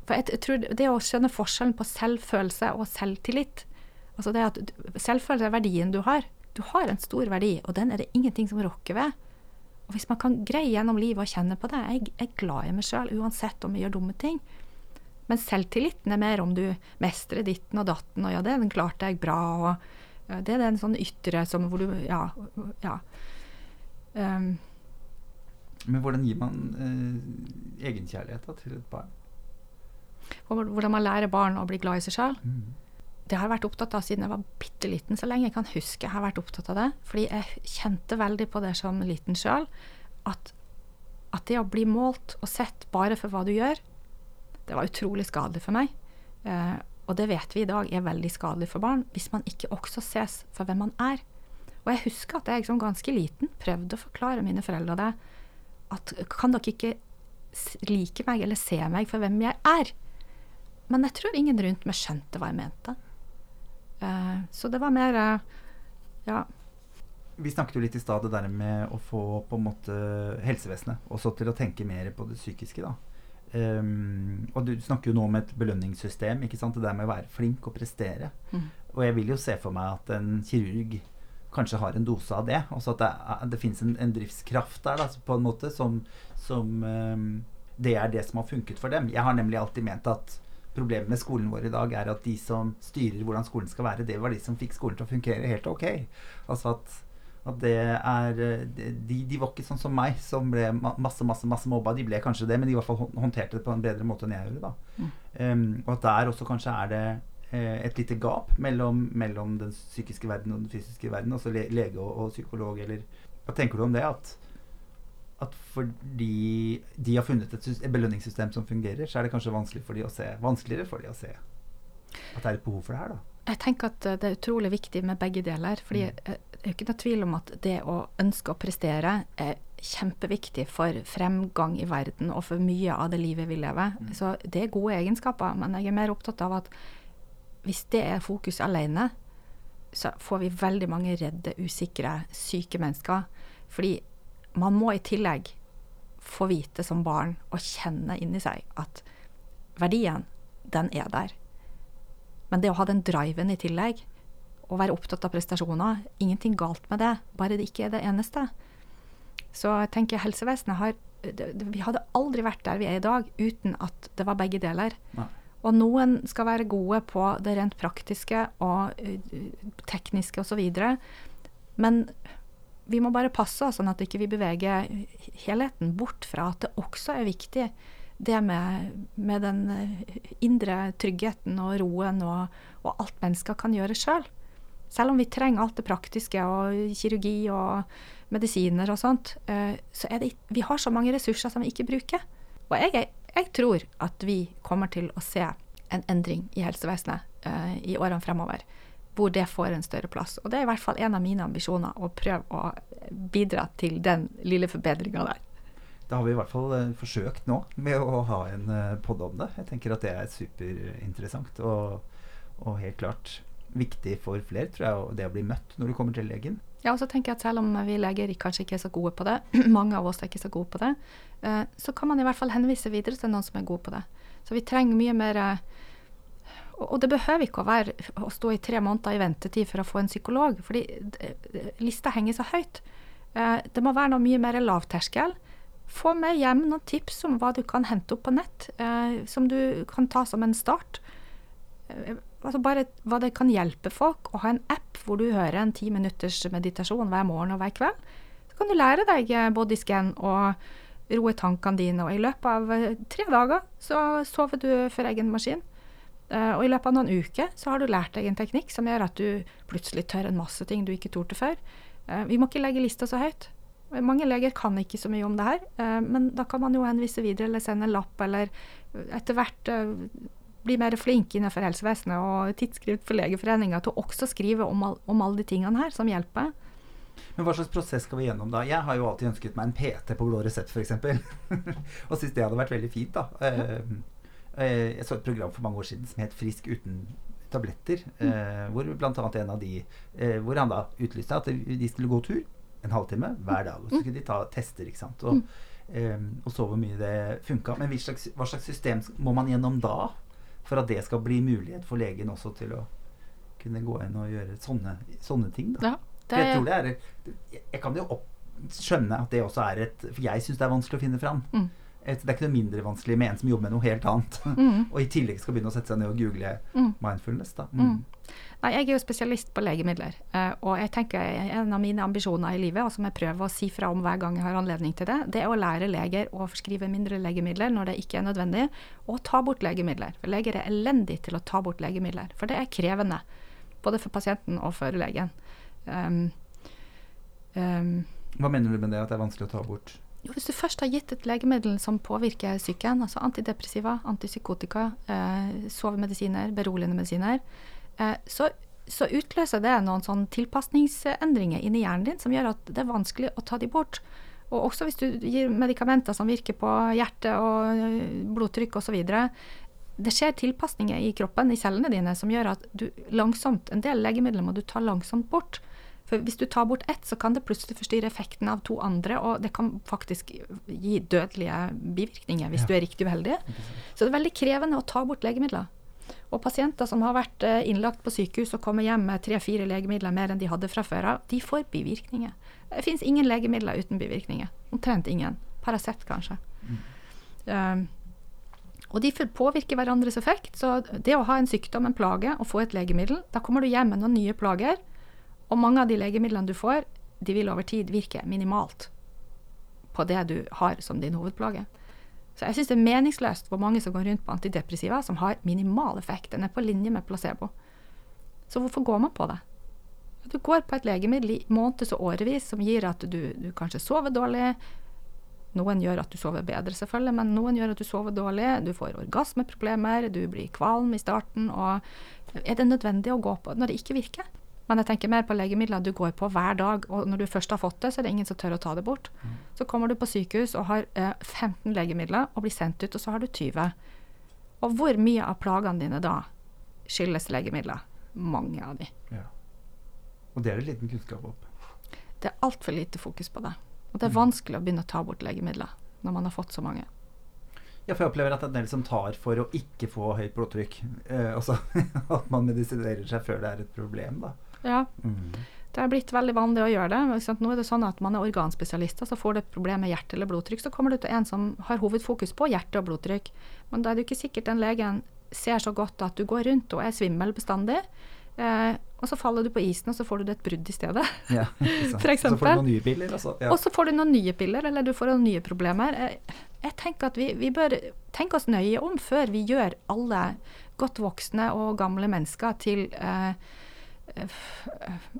For jeg, tror Det å skjønne forskjellen på selvfølelse og selvtillit altså det at Selvfølelse er verdien du har. Du har en stor verdi, og den er det ingenting som rokker ved. Og Hvis man kan greie gjennom livet å kjenne på det jeg er glad i meg sjøl, uansett om jeg gjør dumme ting. Men selvtilliten er mer om du mestrer ditten og datten, og ja, det den klarte jeg bra, og ja, det er den sånn ytre som hvor du Ja. ja. Um, Men hvordan gir man eh, egenkjærlighet da, til et barn? hvordan man lærer barn å bli glad i seg sjøl. Mm. Det har jeg vært opptatt av siden jeg var bitte liten. Så lenge jeg kan huske jeg har vært opptatt av det. Fordi jeg kjente veldig på det som liten sjøl. At, at det å bli målt og sett bare for hva du gjør, det var utrolig skadelig for meg. Eh, og det vet vi i dag er veldig skadelig for barn, hvis man ikke også ses for hvem man er. Og jeg husker at jeg som ganske liten prøvde å forklare mine foreldre det. At kan dere ikke like meg eller se meg for hvem jeg er? Men jeg tror ingen rundt meg skjønte hva jeg mente. Uh, så det var mer uh, Ja. Vi snakket jo litt i stad det der med å få på en måte helsevesenet også til å tenke mer på det psykiske. da. Um, og du snakker jo nå om et belønningssystem. ikke sant? Det der med å være flink og prestere. Mm. Og jeg vil jo se for meg at en kirurg kanskje har en dose av det. Altså at det, det fins en, en, driftskraft der da, på en måte som, som um, Det er det som har funket for dem. Jeg har nemlig alltid ment at problemet med skolen vår i dag er at de som styrer hvordan skolen skal være, det var de som fikk skolen til å fungere helt ok. Altså at at det er de, de, var ikke sånn som meg, som ble masse masse, masse mobba. De ble kanskje det, men de i hvert fall håndterte det på en bedre måte enn jeg gjorde. da. Mm. Um, og at der også kanskje er det eh, et lite gap mellom, mellom, den psykiske verden og den fysiske verden. Altså le, lege og, og, psykolog, eller Hva tenker du om det? At, at fordi de har funnet et, et, belønningssystem som fungerer, så er det kanskje vanskelig for de å se, vanskeligere for de å se at det er et behov for det her, da. Jeg tenker at det er utrolig viktig med begge deler. fordi mm det er ikke noe tvil om at det å ønske å prestere er kjempeviktig for fremgang i verden og for mye av det livet vi lever. Mm. Så det er gode egenskaper, men jeg er mer opptatt av at hvis det er fokus alene, så får vi veldig mange redde, usikre, syke mennesker. Fordi man må i tillegg få vite som barn og kjenne inni seg at verdien, den er der. Men det å ha den driven i tillegg, å være opptatt av prestasjoner. Ingenting galt med det, bare det ikke er det eneste. Så jeg tenker helsevesenet har Vi hadde aldri vært der vi er i dag uten at det var begge deler. Nei. Og noen skal være gode på det rent praktiske og uh, tekniske osv. Men vi må bare passe oss sånn at ikke vi ikke beveger helheten bort fra at det også er viktig det med, med den indre tryggheten og roen og, og alt mennesker kan gjøre sjøl. Selv om vi trenger alt det praktiske og kirurgi og medisiner og sånt, eh, så er det Vi har så mange ressurser som vi ikke bruker. Og jeg, jeg tror at vi kommer til å se en endring i helsevesenet uh, i årene fremover. Hvor det får en større plass. Og det er i hvert fall en av mine ambisjoner, å prøve å bidra til den lille forbedringa der. Da har vi i hvert fall uh, forsøkt nå med å ha en podd pod om det. Jeg tenker at det er superinteressant og, og helt klart viktig for flere, tror jeg, det å bli møtt når du kommer til legen. Ja, og så tenker jeg at selv om vi leger kanskje ikke er så gode på det, *clears throat* mange av oss er ikke så gode på det, uh, så kan man i hvert fall henvise videre til noen som er gode på det. Så vi trenger mye mer uh, og det behøver ikke å være å stå i tre måneder i ventetid for å få en psykolog, fordi lista henger så høyt. Uh, det må være noe mye mer lavterskel. Få med hjem noen tips om hva du kan hente opp på nett, som du kan ta som en start altså bare hva det kan hjelpe folk å ha en app hvor du hører en ti minutters meditasjon hver morgen og hver kveld. Så kan du lære deg eh, bodyscan og roe tankene dine, og i løpet av eh, tre dager så sover du for egen maskin. Eh, og i løpet av noen uker så har du lært deg en teknikk som gjør at du plutselig tør en masse ting du ikke torde før. Vi må ikke legge lista så høyt. Mange leger kan ikke så mye om det her, men da kan man jo henvise videre eller sende en lapp, eller etter hvert bli mer flinke innenfor helsevesenet og tidsskrift for Legeforeninga til å også skrive om, all, om alle de tingene her som hjelper. Men hva slags prosess skal vi gjennom da? Jeg har jo alltid ønsket meg en PT på blå resept f.eks. og syns det hadde vært veldig fint. da. Uh, jeg så et program for mange år siden som het Frisk uten tabletter. Hvor hvor annet en av de Hvor han da utlyste at de skulle gå tur en halvtime hver dag. Og så skulle de ta tester. ikke sant? Og, um, og så hvor mye det funka. Men hva slags system må man gjennom da? For at det skal bli mulighet for legen også til å kunne gå inn og gjøre sånne, sånne ting. Da. Ja, det, jeg tror det er Jeg kan jo skjønne at det også er et For jeg syns det er vanskelig å finne fram. Mm. Det er ikke noe mindre vanskelig med en som jobber med noe helt annet, mm. *laughs* og i tillegg skal begynne å sette seg ned og google mm. mindfulness. da. Mm. mm. Nei, jeg er jo spesialist på legemidler, uh, og jeg tenker en av mine ambisjoner i livet, og som jeg prøver å si fra om hver gang jeg har anledning til det, det er å lære leger å forskrive mindre legemidler når det ikke er nødvendig, og ta bort legemidler. For leger er elendige til å ta bort legemidler, for det er krevende. Både for pasienten og for legen. Um, um, Hva mener du med det, at det er vanskelig å ta bort? Jo, hvis du først har gitt et legemiddel som påvirker psyken, altså antidepressiva, antipsykotika, eh, sovemedisiner, beroligende medisiner, eh, så, så, utløser det noen sånn tilpasningsendringer inni hjernen din som gjør at det er vanskelig å ta de bort. Og også hvis du gir medikamenter som virker på hjerte og eh, blodtrykk osv. Det skjer tilpasninger i kroppen, i cellene dine, som gjør at du langsomt En del legemidler må du ta langsomt bort. For hvis du tar bort ett, så kan det plutselig forstyrre effekten av to andre, og det kan faktisk gi dødelige bivirkninger hvis ja. du er riktig uheldig. Så det er veldig krevende å ta bort legemidler. Og pasienter som har vært eh, innlagt på sykehus og kommer hjem med tre-fire legemidler mer enn de hadde fra før av, de får bivirkninger. Det fins ingen legemidler uten bivirkninger. Omtrent ingen. Paracet, kanskje. Mm. Um, og de påvirker hverandres effekt. Så det å ha en sykdom, en plage, og få et legemiddel, da kommer du hjem med noen nye plager. Og mange av de legemidlene du får, de vil over tid virke minimalt på det du har som din hovedplage. Så jeg syns det er meningsløst hvor mange som går rundt på antidepressiva som har minimal effekt. Den er på linje med placebo. Så hvorfor går man på det? Du går på et legemiddel i måneds og årevis som gir at du, du kanskje sover dårlig. Noen gjør at du sover bedre, selvfølgelig, men noen gjør at du sover dårlig. Du får orgasmeproblemer, du blir kvalm i starten. Og er det nødvendig å gå på når det ikke virker? Men jeg tenker mer på legemidler du går på hver dag, og når du først har fått det, så er det ingen som tør å ta det bort. Mm. Så kommer du på sykehus og har eh, 15 legemidler og blir sendt ut, og så har du 20. Og hvor mye av plagene dine da skyldes legemidler? Mange av de. Ja. Og det er det liten kunnskap om. Det er altfor lite fokus på det. Og det er mm. vanskelig å begynne å ta bort legemidler når man har fått så mange. Ja, for jeg opplever at det er en del som tar for å ikke få høyt blodtrykk. Eh, altså *laughs* at man medisinerer seg før det er et problem, da. Ja. Mm. Det er blitt veldig vanlig å gjøre det. Nå er det sånn at man er organspesialister, så får du et problem med hjerte eller blodtrykk, så kommer du til en som har hovedfokus på hjerte og blodtrykk. Men da er det ikke sikkert den legen ser så godt at du går rundt og er svimmel bestandig. Eh, og så faller du på isen, og så får du et brudd i stedet. Ja, *laughs* For eksempel. Så får du noen nye piller. Altså. Ja. Og så får du noen nye piller, eller du får noen nye problemer. Jeg, jeg tenker at vi, vi, bør tenke oss nøye om før vi gjør alle godt voksne og gamle mennesker til eh,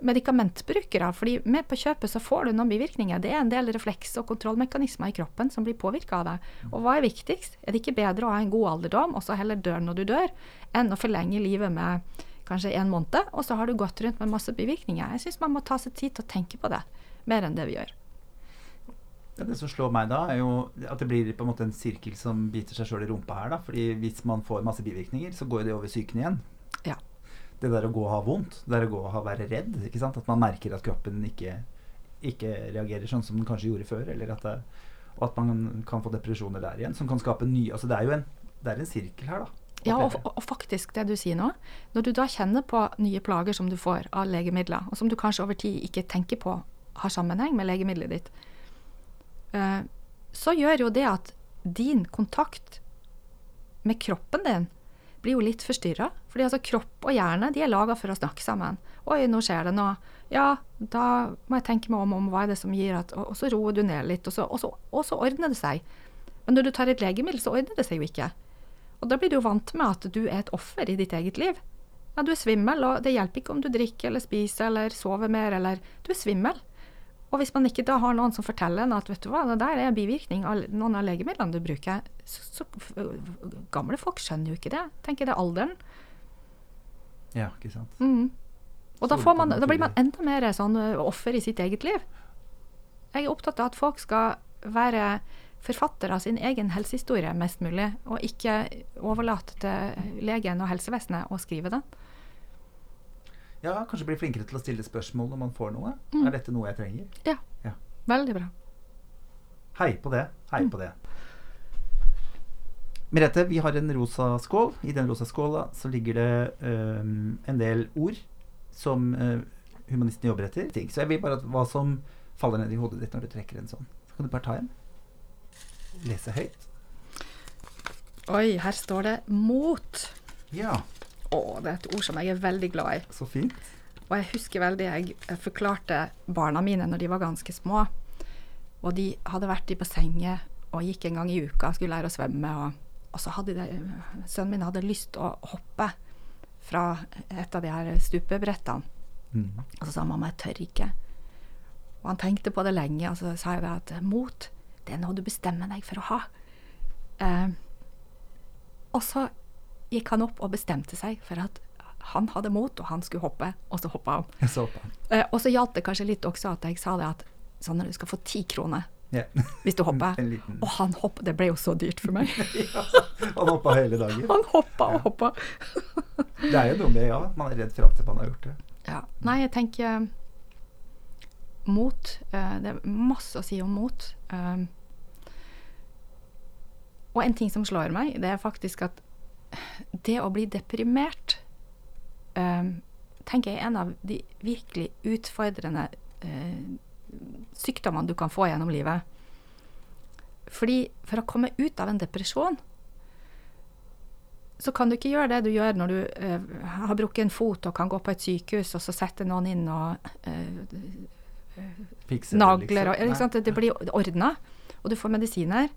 medikamentbrukere. fordi med på kjøpet så får du noen bivirkninger. Det er en del refleks- og kontrollmekanismer i kroppen som blir påvirka av det. Og hva er viktigst? Er det ikke bedre å ha en god alderdom, og så heller dør når du dør, enn å forlenge livet med kanskje en måned, og så har du gått rundt med masse bivirkninger? Jeg syns man må ta seg tid til å tenke på det, mer enn det vi gjør. Det som slår meg da, er jo at det blir på en måte en sirkel som biter seg sjøl i rumpa her. da, fordi hvis man får masse bivirkninger, så går det over psyken igjen. Det der å gå og ha vondt, det der å gå og være redd. ikke sant? At man merker at kroppen ikke, ikke reagerer sånn som den kanskje gjorde før. eller at det, Og at man kan få depresjoner der igjen, som kan skape nye altså Det er jo en, det er en sirkel her, da. Ja, og, og, faktisk det du sier nå. Når du da kjenner på nye plager som du får av legemidler, og som du kanskje over tid ikke tenker på har sammenheng med legemiddelet ditt, uh, så gjør jo det at din kontakt med kroppen din blir jo litt forstyrra. Fordi altså, kropp og hjerne de er laga for å snakke sammen. 'Oi, nå skjer det noe.' Ja, da må jeg tenke meg om, om hva er det som gir at Og, og så roer du ned litt, og så, og, så, og så, ordner det seg. Men når du tar et legemiddel, så ordner det seg jo ikke. Og da blir du jo vant med at du er et offer i ditt eget liv. Ja, du er svimmel, og det hjelper ikke om du drikker eller spiser eller sover mer, eller Du er svimmel. Og hvis man ikke da har noen som forteller en at vet du hva, det der er bivirkning av noen av legemidlene du bruker, så, så Gamle folk skjønner jo ikke det. Tenker det er alderen. Ja, ikke sant. Mm. Og da, man, da, blir man enda mer sånn offer i sitt eget liv. Jeg er opptatt av at folk skal være forfatter av sin egen helsehistorie mest mulig, og ikke overlate til legen og helsevesenet å skrive den. Ja, kanskje bli flinkere til å stille spørsmål når man får noe. Mm. Er dette noe jeg trenger? Ja. ja. Veldig bra. Hei på det. Hei mm. på det. Merete, vi har en rosa skål. I den rosa skåla så ligger det um, en del ord som uh, humanistene jobber etter. Så jeg vil bare at hva som faller ned i hodet ditt når du trekker en sånn. Så kan du bare ta en. Lese høyt. Oi, her står det 'mot'. Ja. Å, det er et ord som jeg er veldig glad i. Så fint. Og jeg husker veldig jeg forklarte barna mine når de var ganske små. Og de hadde vært i bassenget og gikk en gang i uka, skulle lære å svømme. Og, og så hadde de, sønnen min hadde lyst til å hoppe fra et av de her stupebrettene. Mm. Og så sa mamma jeg tør ikke. Og han tenkte på det lenge, og så sa jeg det at mot Det er noe du bestemmer deg for å ha. Eh, og så gikk han opp og bestemte seg for at han hadde mot, og han skulle hoppe, og så hoppa han. Så hoppa han. Eh, og så hjalp det kanskje litt også at jeg sa det at Sanne, du skal få ti kroner yeah. hvis du hopper. *laughs* En liten Og han hoppa. Det ble jo så dyrt for meg. *laughs* Han hoppa hele dagen. Han hoppa og hoppa. Det er jo noe med ja, man er redd for at man har gjort det. Ja. Nei, jeg tenker mot. eh, det er masse å si om mot. Um, og en ting som slår meg, det er faktisk at det å bli deprimert um, tenker jeg er en av de virkelig utfordrende eh, sykdommene du kan få gjennom livet. Fordi for å komme ut av en depresjon så kan du ikke gjøre det du gjør når du eh, har brukket en fot og kan gå på et sykehus, og så setter noen inn og eh, Fikse det, nagler og liksom. sant? Det blir ordna, og du får medisiner.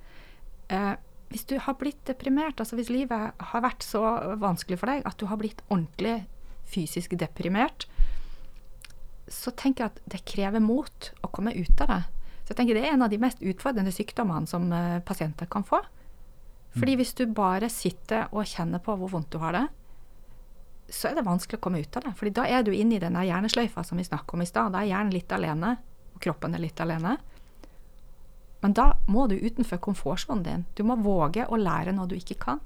Eh, hvis du har blitt deprimert, altså hvis livet har vært så vanskelig for deg at du har blitt ordentlig fysisk deprimert, så tenker jeg at det krever mot å komme ut av det. Så jeg tenker Det er en av de mest utfordrende sykdommene som eh, pasienter kan få. Fordi hvis du bare sitter og kjenner på hvor vondt du har det, så er det vanskelig å komme ut av det. Fordi da er du inne i denne hjernesløyfa som vi snakket om i stad. Da er hjernen litt alene, og kroppen er litt alene. Men da må du utenfor komfortsonen din. Du må våge å lære noe du ikke kan.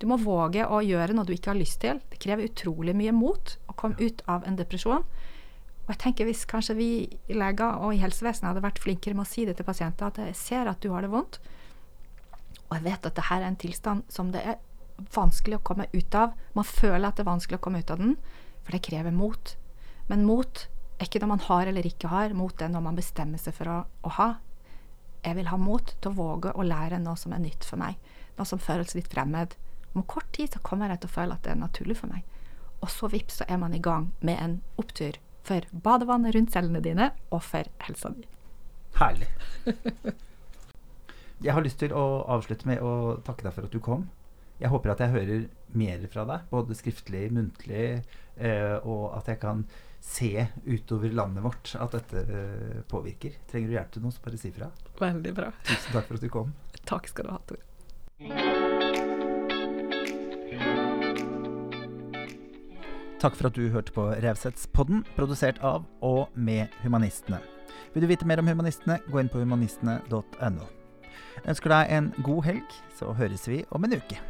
Du må våge å gjøre noe du ikke har lyst til. Det krever utrolig mye mot å komme ut av en depresjon. Og jeg tenker Hvis kanskje vi leger og i helsevesenet hadde vært flinkere med å si det til pasienter, at jeg ser at du har det vondt, og jeg vet at dette er en tilstand som det er vanskelig å komme ut av. Man føler at det er vanskelig å komme ut av den, for det krever mot. Men mot er ikke noe man har eller ikke har. Mot er noe man bestemmer seg for å, å ha. Jeg vil ha mot til å våge å lære noe som er nytt for meg. Noe som føles litt fremmed. Om kort tid så kommer jeg til å føle at det er naturlig for meg. Og så vips, så er man i gang med en opptur for badevannet rundt cellene dine og for helsa di. Herlig. Jeg har lyst til å avslutte med å takke deg for at du kom. Jeg håper at jeg hører mer fra deg, både skriftlig, muntlig, eh, og at jeg kan se utover landet vårt at dette eh, påvirker. Trenger du hjelp til noe, så bare si fra. Veldig bra. Tusen takk for at du kom. Takk skal du ha, Tor. Takk for at du hørte på Revsets-podden, produsert av og med Humanistene. Vil du vite mer om Humanistene, gå inn på humanistene.no. Ønsker deg en god helg, så høres vi om en uke.